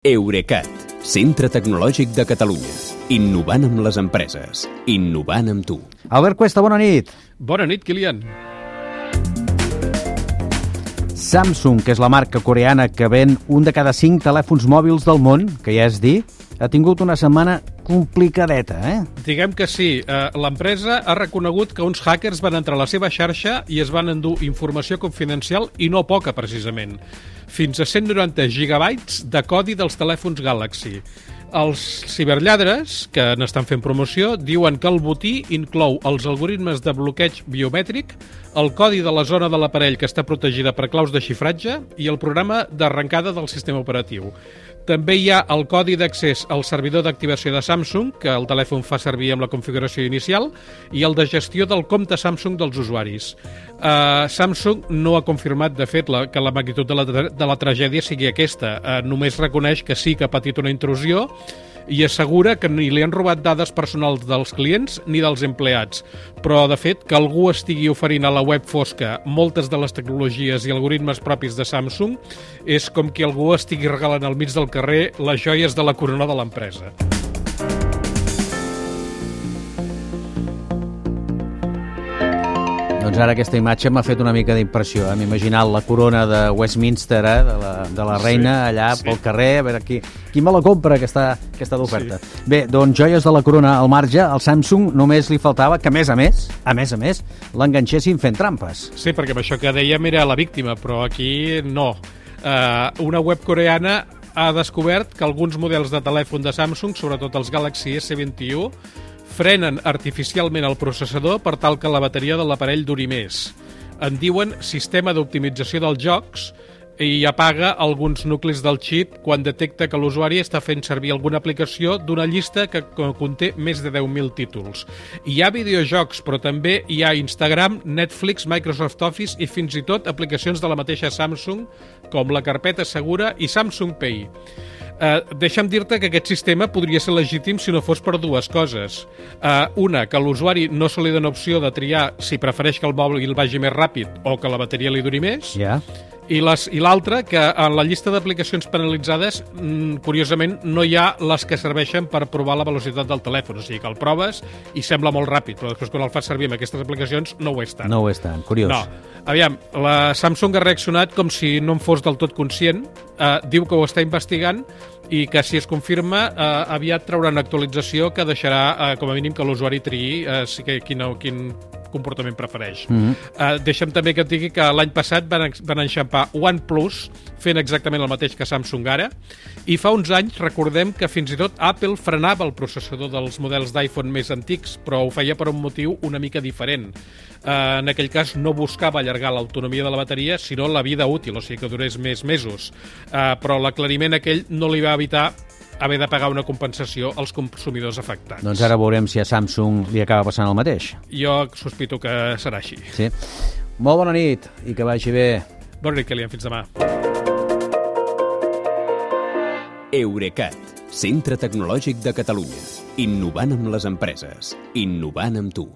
Eurecat, centre tecnològic de Catalunya. Innovant amb les empreses. Innovant amb tu. Albert Cuesta, bona nit. Bona nit, Kilian. Samsung, que és la marca coreana que ven un de cada cinc telèfons mòbils del món, que ja és dir, ha tingut una setmana complicadeta, eh? Diguem que sí. Eh, L'empresa ha reconegut que uns hackers van entrar a la seva xarxa i es van endur informació confidencial i no poca, precisament. Fins a 190 gigabytes de codi dels telèfons Galaxy. Els ciberlladres, que n'estan fent promoció, diuen que el botí inclou els algoritmes de bloqueig biomètric, el codi de la zona de l'aparell que està protegida per claus de xifratge i el programa d'arrencada del sistema operatiu. També hi ha el codi d'accés al servidor d'activació de Samsung, que el telèfon fa servir amb la configuració inicial, i el de gestió del compte Samsung dels usuaris. Uh, Samsung no ha confirmat, de fet, la, que la magnitud de la, de la tragèdia sigui aquesta. Uh, només reconeix que sí que ha patit una intrusió i assegura que ni li han robat dades personals dels clients ni dels empleats. Però, de fet, que algú estigui oferint a la web fosca moltes de les tecnologies i algoritmes propis de Samsung és com que algú estigui regalant al mig del carrer les joies de la corona de l'empresa. Doncs ara aquesta imatge m'ha fet una mica d'impressió. Eh? M'he imaginat la corona de Westminster, eh? de, la, de la reina, Sí, allà sí. pel carrer, a veure qui, qui me la compra, aquesta, aquesta d'oferta. Sí. Bé, doncs joies de la corona al marge, al Samsung només li faltava que, a més a més, a més a més, l'enganxessin fent trampes. Sí, perquè amb això que dèiem era la víctima, però aquí no. Uh, una web coreana ha descobert que alguns models de telèfon de Samsung, sobretot els Galaxy S21, frenen artificialment el processador per tal que la bateria de l'aparell duri més. En diuen sistema d'optimització dels jocs i apaga alguns nuclis del xip quan detecta que l'usuari està fent servir alguna aplicació d'una llista que co- conté més de 10.000 títols. Hi ha videojocs, però també hi ha Instagram, Netflix, Microsoft Office i fins i tot aplicacions de la mateixa Samsung, com la carpeta segura i Samsung Pay. Uh, deixa'm dir-te que aquest sistema podria ser legítim si no fos per dues coses. Uh, una, que l'usuari no se li dona opció de triar si prefereix que el mòbil vagi més ràpid o que la bateria li duri més. Ja? Les- i l'altra, que en la llista d'aplicacions penalitzades, mm, curiosament, no hi ha les que serveixen per provar la velocitat del telèfon. O sigui que el proves i sembla molt ràpid, però després quan el fas servir amb aquestes aplicacions no ho és tant. No ho és tant, curiós. No. Aviam, la Samsung ha reaccionat com si no en fos del tot conscient, eh, diu que ho està investigant i que si es confirma eh, aviat traurà una actualització que deixarà eh, com a mínim que l'usuari triï eh, sí que, quin, quin comportament prefereix. Mm -hmm. eh, deixa'm també que et digui que l'any passat van, van enxampar OnePlus fent exactament el mateix que Samsung ara i fa uns anys recordem que fins i tot Apple frenava el processador dels models d'iPhone més antics però ho feia per un motiu una mica diferent. Eh, en aquell cas no buscava allargar l'autonomia de la bateria sinó la vida útil, o sigui que durés més mesos. Eh, però l'aclariment aquell no li va evitar haver de pagar una compensació als consumidors afectats. Doncs ara veurem si a Samsung li acaba passant el mateix. Jo sospito que serà així. Sí. Molt bona nit i que vagi bé. Bona nit, Kilian. Fins demà. Eurecat, centre tecnològic de Catalunya. Innovant amb les empreses. Innovant amb tu.